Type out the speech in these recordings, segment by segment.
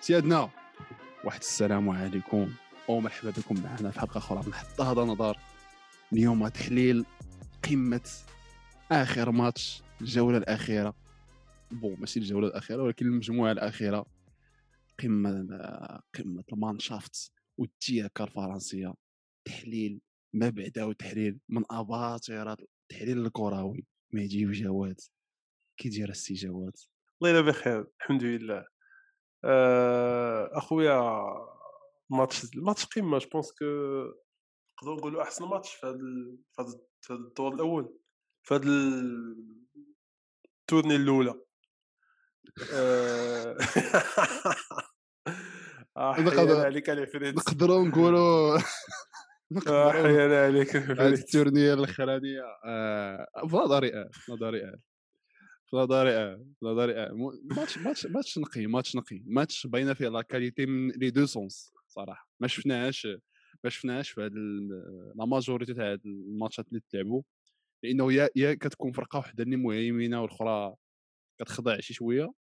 سيادنا. واحد السلام عليكم. ومرحبا بكم معنا في حلقة أخرى من حتى هذا نظر. اليوم تحليل قمة آخر ماتش الجولة الأخيرة. بون ماشي الجولة الأخيرة ولكن المجموعة الأخيرة. قمة قمة المانشافت والتياكا الفرنسيه تحليل ما بعده تحليل من اباطره التحليل الكروي. مهدي وجواد كي داير السي جواد؟ الله بخير الحمد لله. أخويا ماتش ماتش قمة. je pense que نقدروا نقولوا أحسن ماتش في هذا في هذا الدور الأول في هذا ال tournée الأولى. آه، عليك العفريت نقدروا نقولوا أحيانا عليك العفريت ال tournée الأخرانية. آه، نظري في نظري في نظري آه مو- ماتش ماتش ماتش نقي ماتش نقي ماتش باينه فيه la qualité من les deux sens صراحة. ما شفناهاش ما شفناهاش في هاد la majorité تاع هاد الماتشات اللي تلعبوا لأنه يا يا كتكون فرقة وحدة اللي مهيمنة والأخرى كتخضع شي شوية.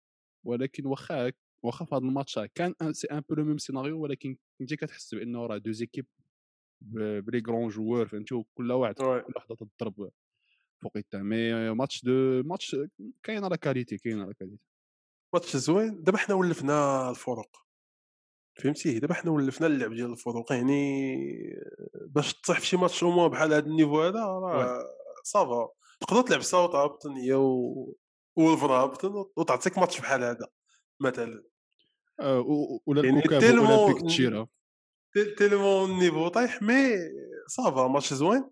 ولكن واخا واخا في هذا الماتش كان un- c'est un peu le même scénario ولكن كنتي كتحس بأنه راه deux équipes ب les grands joueurs فهمتي؟ وكل واحد. كل وحده تضرب. فوقيتها mais match de match كاينة la qualité كاينة la qualité. ماتش زوين. دابا حنا ولفنا الفروق فهمتي؟ دابا حنا ولفنا اللعب ديال الفروق يعني باش تطيح في شي ماتش اوموا بحال هذا ال niveau هذا راه ça va. تقدر تلعب ساوث هامبتون هي و وولفرهامبتون وتعطيك ماتش بحال هذا مثلا. آه، ولا يعني tellement- اولمبيك تشيرا تي- tellement ال niveau طايح mais ça va ماتش زوين.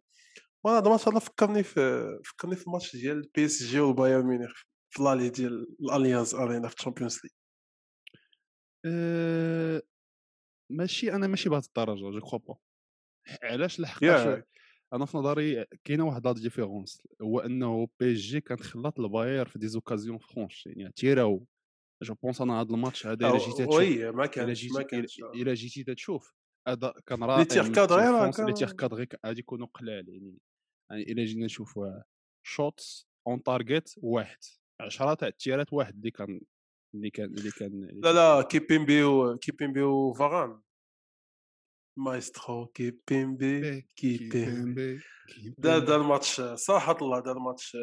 وأنا هذا الماتش هذا فكرني في فكرني في الماتش ديال بي إس جي وبايرن ميونخ في l'aller ديال الاليانز أرينا في الشامبيونز ليغ. أه ماشي أنا ماشي بهذه الدرجة je crois pas. علاش لحقاش. أنا في نظري كاينة واحد la différence هو أنه بي إس جي كانت خلات الباير في des occasions franches يعني تيراو je pense أنا هذا الماتش هذا إلا جيتي تشوف oui ما كانش إلا جيتي تشوف هذا كان رائع تيغ من كادري التير راه فرونس، لي تيغ كادري غادي يكونوا قلال يعني. يعني إلا جينا نشوفوا شوتس اون تارجت واحد 10 تاع التيرات واحد اللي كان اللي كان اللي كان لا لا كيبيمبي و كيبيمبي وفاران مايسترو كيبيمبي كان- كيبيمبي كيبيمبي دار دار الماتش صراحة الله دار الماتش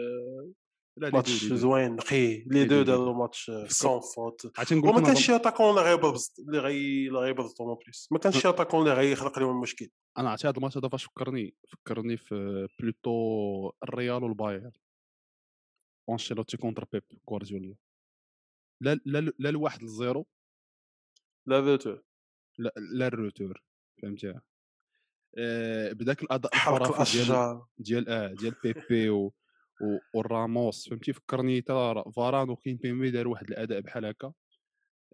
ماتش. زوين نقي. لي دو داروا ماتش سون فوت وما كانش شي اتاكون اللي غيبرز اللي غي اللي غيبرزو نو بليس. ما كانش شي اتاكون اللي غيخلق لهم المشكل أنا عرفتي هذا الماتش هذا فاش فكرني فكرني في plutôt الريال والبايرن. أنشيلوتي contre بيب غوارديولا. لا لا لا الواحد للزيرو. لا فوتو لا لا ال retour فهمتي؟ آه بداك الاداء الخرافي ديال ديال آه ديال بيبي و و- والراموس فهمتي؟ فكرني تا فاران وكيمبيمبي دار واحد الأداء بحال هكا.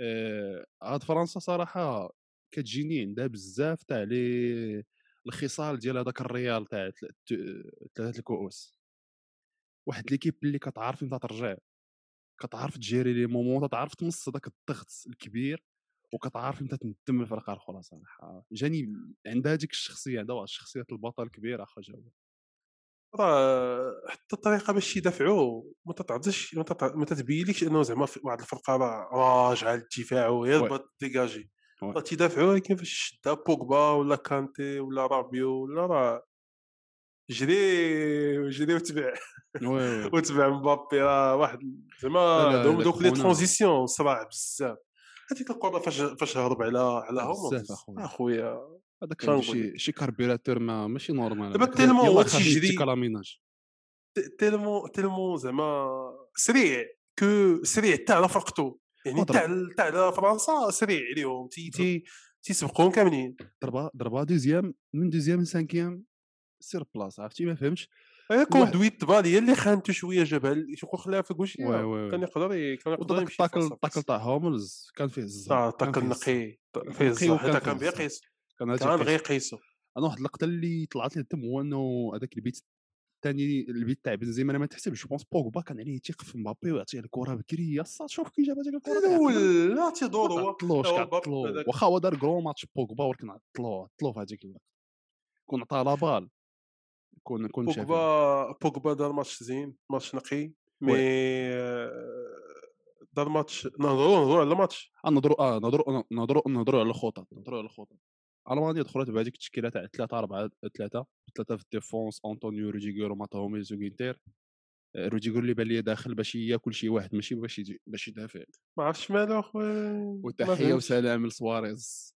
آه، هاد فرنسا صراحة كتجيني عندها بزاف تاع لي الخصال ديال هذاك الريال تاع ثلاثة الكؤوس. واحد l'équipe اللي كتعرف إمتى ترجع كتعرف ت gérer les moments كتعرف تمص هذاك الضغط الكبير وكتعرف إمتى تندم الفرقه الاخرى صراحة. جاني عندها ديك الشخصية عندها واحد الشخصية البطل الكبير اخا جاو راه حتى الطريقة باش يدافعوا ما تتعطيش ما تتبينلكش إنه زعما واحد الفرقة راه راجعة للدفاع وهي oui. بغات ديجاجي. راه تيدافعوا كيفاش شدا بوجبا ولا كانتي ولا رابيو ولا راه جري جري وتبع وتبع مبابي راه واحد زعما لا، دوك لي. ترانزيسيون صراع بزاف هذيك الكرة فاش فاش هرب على على أخويا. أخويا هذاك شي شي كاربيراتور ما ماشي نورمال دابا. تيلمون هو خرج تيجري. يتكا لاميناج ت- تيلمون تيلمون زعما سريع كو سريع حتى على فرقته يعني مضرب. حتى على حتى على فرنسا سريع عليهم تي تي تيسبقوهم كاملين ضربة ضربة دوزيام من دوزيام لسانكيام سير بلاص عرفتي ما فهمتش واحد- كوندويت بال هي اللي خانته شوية جابها ل- شكون خلاها في وي. كان يقدر كان يقدر يمشي الطاكل فاس. تاع هوملز كان فيه الزهر تاكل. نقي فيه الزهر حتى كان. بيقيس كان كان غير يقيسو أنا واحد اللقطة اللي طلعت لي الدم هو إنه هذاك البيت الثاني البيت تاع بنزيما أنا ما تحسبش. pense بوغبا كان عليه تيق في مبابي ويعطيه الكرة بكري. يا صاد شوف كي جاب هذيك الكرة لا تيدور هو عطلوش هذاك. واخا هو دار gros match بوغبا ولكن عطلو عطلو في هذيك اللقطة. كون عطاه la balle. كون كون شافها بوجبا بوجبا دار ماتش زين ماتش نقي. mais آه، دار ماتش نهضروا نهضروا على الماتش. نهضروا آه نهضروا نهضروا نهضروا على الخطط نهضروا على الخطط المانيا دخلت بهذيك التشكيلة تاع 3 4 3 3 في ال défense أنطونيو روديغر وماتس هوملز وغينتير روديغر اللي بان لي داخل باش ياكل شي واحد ماشي باش باش يدافع. ما عرفتش مالو اخويا وتحية. وسلام لسواريز.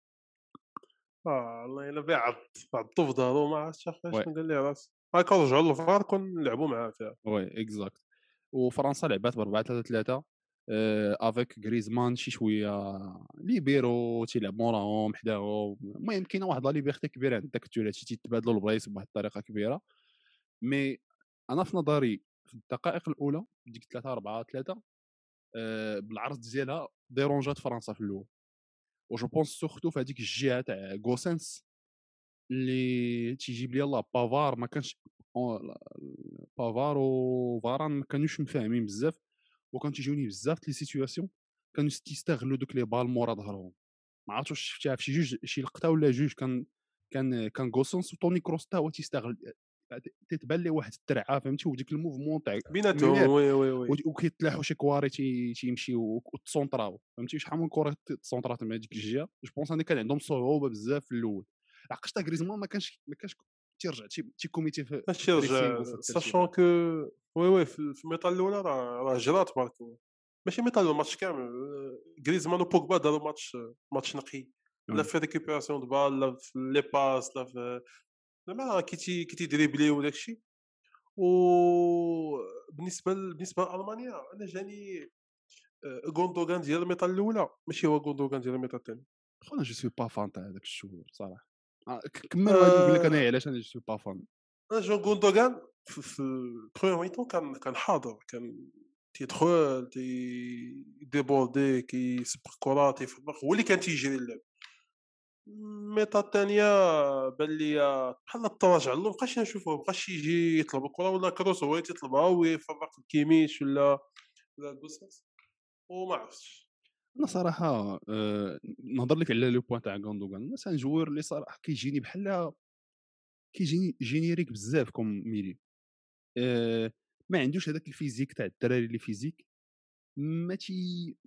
آه والله إلا بيعض عضو في ظهرو ما عرفتش اخويا oui. شنو قال لي راسي. هاكا رجعوا للفار كون نلعبوا معاه فيها. oui exact. وفرنسا لعبات ب 4 3 3 avec غريزمان شي شوية. libéro تيلعب موراهم حداهم. المهم كاينة واحد la liberté كبيرة عند داك الثلاثي تيتبادلوا البلايص بواحد الطريقة كبيرة. mais أنا في نظري في الدقائق الأولى ديك 3 4 3 آه، بالعرض ديالها ديرونجات فرنسا في الأول. و je pense surtout في هذيك الجهة تاع غوسنس اللي تيجيب لي يلاه بافار ما كانش بافار وفاران ما كانوش مفاهمين بزاف. وكان تيجوني بزاف les situations كانوا تيستغلوا دوك les balles مورا ظهرهم. ما عرفتش واش شفتها في شي جوج شي لقطة ولا جوج كان كان كان غوسنس وتوني كروس تا هو تيستغل تتبان لي واحد الترعه فهمتي؟ وديك ال mouvement تاع بيناتهم. oui oui oui. وكيتلاحوا شي كواري تي- تيمشيو وتصونطراو فهمتي؟ شحال من كره تصونطرات من هذيك الجهة. je pense أنا كان عندهم صعوبة بزاف في الأول. عقلت تا غريزمان ما كانش ما كانش تيرجع تي- تيكوميتي في باش يرجع. sachant que oui oui في ال mi-temps الاولى راه راه جرات باركو ماشي mi-temps الماتش كامل غريزمان وبوجبا داروا ماتش ماتش نقي لا. في récupération de balles لا في les passes لا في زعما كي تي كي تيدريبلي وداك الشيء وبالنسبه ل- بالنسبة لالمانيا أنا جاني غوندوغان ديال ال mi-temps الاولى ماشي هو غوندوغان ديال ال mi-temps الثاني خونا je suis pas fan تاع هذاك ال joueur صراحة كمل نقول لك أنا. علاش أنا je pas fan جون غوندوغان في, في ال première mi-temps كان كان حاضر كان تيدخل تيديبوردي كيسبق كرات تيفرق هو اللي كان تيجري اللعب ال mi-temps الثانية بان لي بحال تراجع اللور مبقاش نشوفوه مبقاش يجي يطلب الكرة ولا كروس هو اللي تيطلبها ويفرق الكيميش ولا ولا بوساس وما عرفتش أنا صراحة آه، نهضر لك على le point تاع غوندوغان. c'est un joueur اللي صراحة كيجيني بحال كيجيني générique بزاف كوم ميلي آه، ما عندوش هذاك ال physique تاع الدراري اللي physique ما تي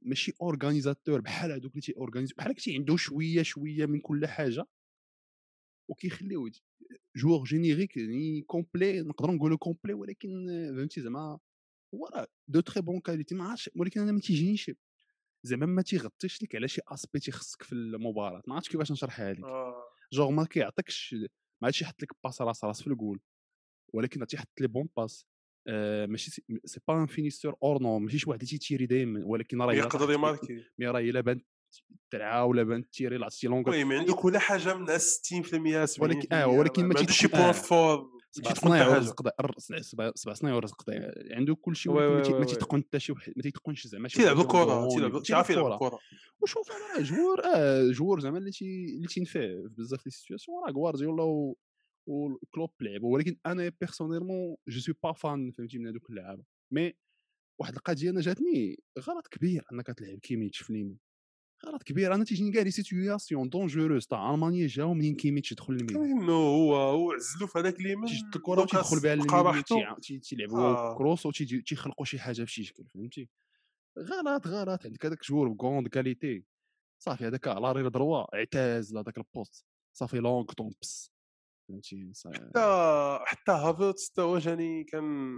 ماشي organisateur بحال هذوك اللي تي organise بحال كي عنده شوية شوية من كل حاجة. وكيخليو joueur générique يعني complet نقدروا نقولوا complet ولكن آه، فهمتي زعما هو راه de très bonne qualité ما عرفتش ولكن أنا ما تيجينيش. زعما ما تيغطيش لك على شي aspect تيخصك في المباراة. ما عرفتش كيفاش نشرحها لك. آه. joueur ما كيعطيكش ما عادش يحط لك passe راس راس في الجول. ولكن تيحط les bonnes passes آه ماشي c'est pas un finisseur hors norme ماشي شي واحد اللي تيتيري دائما ولكن راه يقدر يماركي mais راه إلا بان ترعى ولا بان تيري لعطيتي لونغ ما عندك ولا حاجة منها 60% 70% ولكن- آه، ولكن ما عندوش شي point آه. fort سبع صنايع. ورزق سبع- صنايع عنده كل شيء ما. تيتقن حتى شي وحد ما تيتقنش زعما شي تيلعب واحد هوني. تيلعب تعرف يلعب. الكره وشوف أنا joueur آه joueur زعما اللي تي اللي تينفع بزاف les situations راه غوارديولا وكلوب لعبوا ولكن أنا personnellement je suis pas fan فهمتي من هذوك اللعابة mais واحد القضية أنا جاتني غلط كبير أنك تلعب كيميتش في اليمين غلط كبير. أنا تيجيني كاع les situations dangereuses تاع ألمانيا جاو منين كيميتش يدخل للميدان كاينو هو هو عزلو في هذاك اليمين تيشد الكره وتيدخل بها راحتو. تيلعبوا آه. كروس وتيخلقوا شي حاجة بشي شكل فهمتي؟ غلط غلط. عندك هذاك joueur ب grande qualité صافي هذاك l'arrière droit اعتزل هذاك ال poste صافي longtemps فهمتي؟ حتى حتى هافرتس حتى هو جاني كان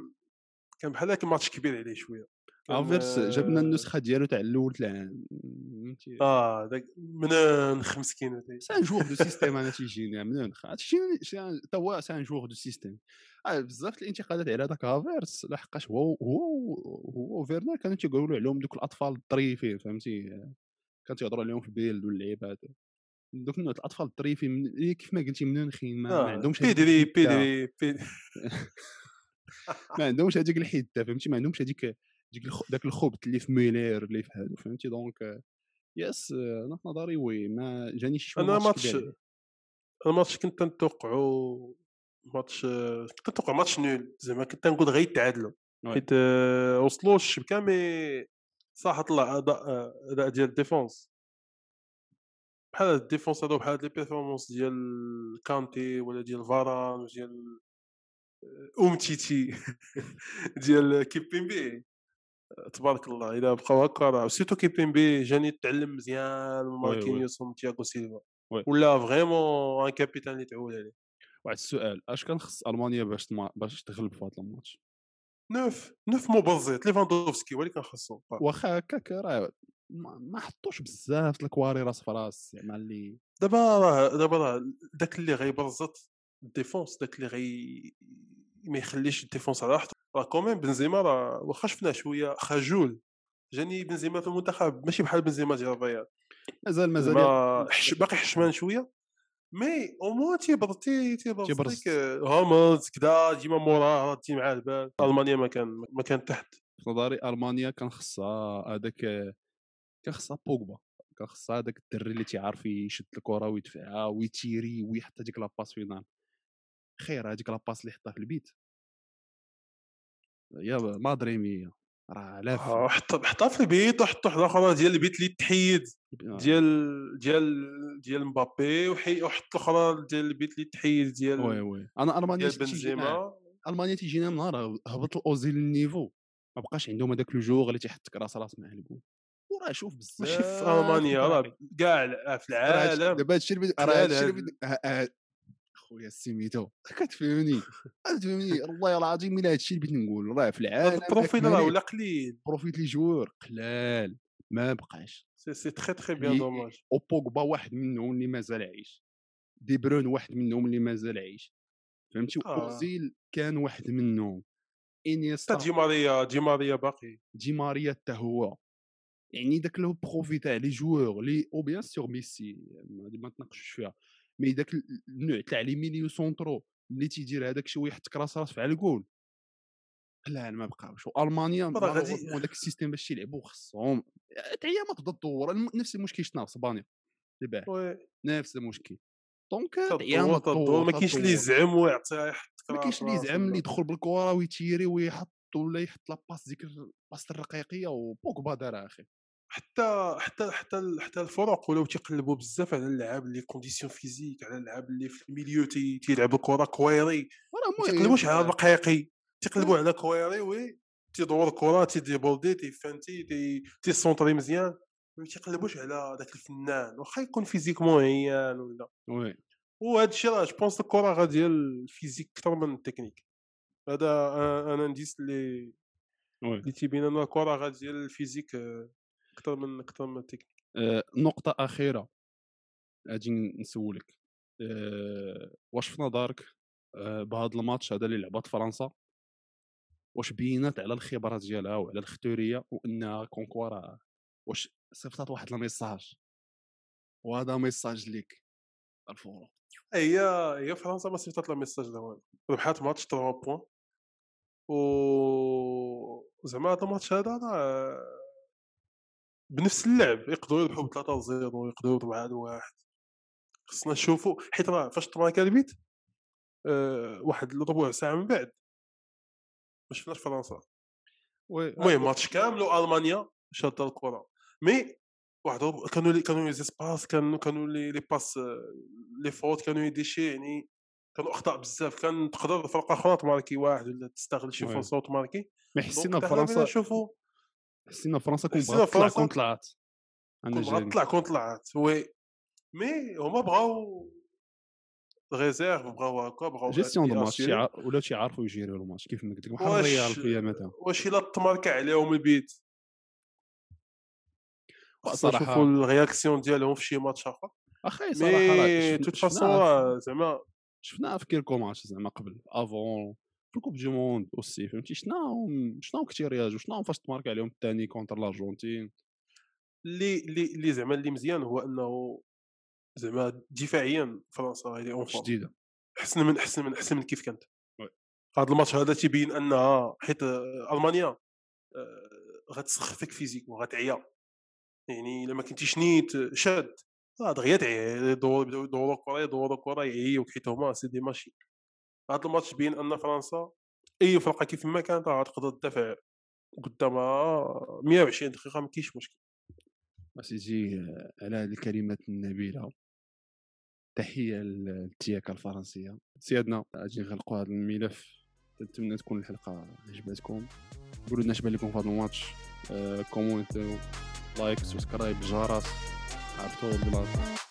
كان بحال هكا ماتش كبير عليه شوية. جاب لنا آه، النسخة ديالو تاع الأول تاع العام آه داك منان مسكين. سي ان جوغ دو سيستيم أنا تيجيني منين تيجيني حتى هو c'est un joueur de système بزاف الانتقادات على هذاك هافرتس لحقاش هو هو هو وفيرنر كانوا تيقولوا عليهم دوك الأطفال الظريفين فهمتي؟ كانوا تيهضروا عليهم في البيلد واللعيبات دوك الأطفال الظريفين من... إيه كيف ما قلتي منونخين ما, ما آه، عندهمش بيدري. بيدري بيدري ما عندهمش هذيك الحدة فهمتي؟ ما عندهمش هذيك ديك. داك الخبط اللي في ميلير اللي في هادو فهمتي donc آه، يس آه، أنا في نظري oui ما جاني شي أنا ماتش ماتش عليه. الماتش كنت نتوقعو ماتش كنت نتوقع ماتش nul زعما كنت نقول غيتعادلوا oui. حيت آه، وصلوا الشبكه mais صح طلع أداء آه، أداء ديال ال défense بحال ال défense هادو بحال les performances ديال كانتي ولا ديال فاران وديال آه، اومتيتي ديال كيبيمبي تبارك الله الا بقاو هكا راه surtout كيبيمبي جاني تعلم مزيان من. ماركينيوس وتياغو سيلفا. ولا vraiment un capitaine اللي تعول عليه. واحد السؤال أش كان خص ألمانيا باش تما... باش تغلب في هذا الماتش؟ neuf neuf مو بزيط ليفاندوفسكي هو اللي كان خاصو واخا هكاك راه ما, حطوش بزاف الكواري راس في راس زعما اللي دابا راه دابا راه داك اللي غيبرزط ال défense داك اللي غي ما يخليش ال défense على راحته. راه كومين بنزيما راه واخا شفناه شوية خجول. جاني بنزيما في المنتخب ماشي بحال بنزيما ديال الريال. مازال مازال باقي حشمان شوية. mais au moins تيبرز تي- تيبرز. ديك هاملز كدا ديما موراه ردي معاه البال. ألمانيا ما كان ما كان تحت. في نظري ألمانيا كان خصها هذاك كان خصها بوجبا كان خصها هذاك الدري اللي تيعرف يشد الكرة ويدفعها ويتيري ويحط هذيك la passe finale. خير هذيك la passe اللي حطها في البيت. يا ما دريمي راه لاف آه، حط حطها في البيت وحط واحد أخرى ديال البيت اللي تحيد ديال ديال ديال مبابي وحط الاخرى ديال البيت اللي تحيد ديال oui oui. أنا ألمانيا بنزيما. ألمانيا تيجينا من نهار هبط الاوزيل ال niveau. ما بقاش عندهم هذاك ال joueur اللي تيحطك راس راس مع الجول وراه شوف بزاف ماشي في ألمانيا راه كاع في العالم. دابا هادشي اللي خويا سميتو كتفهمني كتفهمني الله العظيم إلا هادشي اللي بغيت نقول راه في العالم ال profil راه ولا قليل. profil les joueurs قلال ما بقاش. c'est c'est très très bien dommage. أو بوجبا واحد منهم اللي مازال عايش. دي برون واحد منهم اللي مازال عايش. فهمتي؟ آه. اوزيل كان واحد منهم. إنييستا دي ماريا دي ماريا باقي. دي ماريا حتى هو. يعني داك le profil تاع les joueurs les أو bien sûr ميسي ما تناقشوش فيها. mais داك ال- النوع تاع les milieux centraux اللي تيدير هذاك الشيء ويحطك راس راس على الجول لا ما بقاوش وألمانيا راه غادي- malheureusement داك ال système باش تيلعبوا خصهم هي ما تبدا تدور نفس المشكل شفناه في إسبانيا؟ oui. نفس المشكل. donc تدور عيا تدور ما كاينش اللي يزعم ويعطي ما كاينش اللي يزعم اللي يدخل بالكره ويتيري ويحط ولا يحط لاباس ديك ال passe الرقيقية وبوكبا دارها أخي حتى حتى حتى حتى الفرق ولاو تيقلبوا بزاف على اللعاب اللي condition physique على اللعاب اللي في ال milieu تي- تيلعبوا كرة كويري ما تيقلبوش على الرقيقي تيقلبوا على كويري oui تيدور الكرة تيديبولدي تيفانتي تي- تيسونطري مزيان ما تيقلبوش على داك الفنان واخا يكون physiquement عيان ولا. oui. وهذا الشيء راه je pense الكرة غادي ال physique أكثر من التكنيك. هذا un- un indice اللي اللي تيبين إن الكرة غادي ال physique آه، أكثر من أكثر من التكنيك آه، نقطة أخيرة. أجي نسولك. آه، واش في نظرك آه، بهذا الماتش هذا اللي لعبت فرنسا؟ واش بينات على الخبرات ديالها وعلى الختورية وأنها كونكوا راه واش صيفطات واحد ال message وهذا message ليك. ألفورو. هي هي فرنسا ما صيفطات لا message لا والو ربحات ماتش 3 points. و زعما هذا الماتش هذا بنفس اللعب يقدروا يربحوا ب 3 0 يقدروا يربحوا 1 1 خصنا نشوفوا حيت راه فاش تماركا البيت آه، واحد ربع ساعة من بعد. ما شفناش فرنسا. المهم ماتش كامل وألمانيا شاده الكره mais واحد ربع- كانوا les كانوا les espaces كانوا كانوا les les passes آه، les fautes كانوا يديشي يعني كانوا أخطاء بزاف. كان تقدر فرقه أخرى تماركي واحد ولا تستغل شي oui. فرصة وتماركي. ما donc حسينا فرنسا نشوفوا حسينا فرنسا كون بغات تطلع كون طلعت أنا كون بغات تطلع كون طلعت oui mais هما بغاو réserve بغاو هكا بغاو gestion de match ياسيرو. ولا تيعرفوا يجيريو الماتش كيف ما قلت لك بحال الريال في اياماتها واش الا تماركا عليهم البيت صراحة- نشوفوا ال réaction ديالهم في شي ماتش اخر أخي صراحة mais شفنا- toute façon زعما شفناها في quelques matchs زعما قبل avant في ال coupe du monde aussi فهمتي شفناهم شفناهم كثير رياجوا شفناهم فاش تمارك عليهم الثاني contre الارجنتين اللي اللي اللي زعما اللي مزيان هو انه زعما دفاعيا فرنسا هي اون شديده احسن من احسن من احسن من كيف كانت. هذا الماتش هذا تيبين انها حيت آه، المانيا آه، غتسخفك physique وغتعيا يعني الا ما كنتيش نيت آه، شاد راه دغيا تعيا يدوروا يبداو يدوروا كره يدوروا كره يعيوك حيت هما c'est des machines هذا الماتش بين أن فرنسا أي فرقة كيف ما كانت راه تقدر تدافع قدامها 120 دقيقة ما كاينش مشكل. أسيدي على هذه الكلمات النبيلة تحية للتياكا الفرنسية. سيادنا أجي نغلقوا هذا الملف. نتمنى تكون الحلقة عجبتكم. قولوا لنا اش بان لكم في هذا الماتش. آه، كومونتيو like subscribe جرس. عرفتوا البلاصه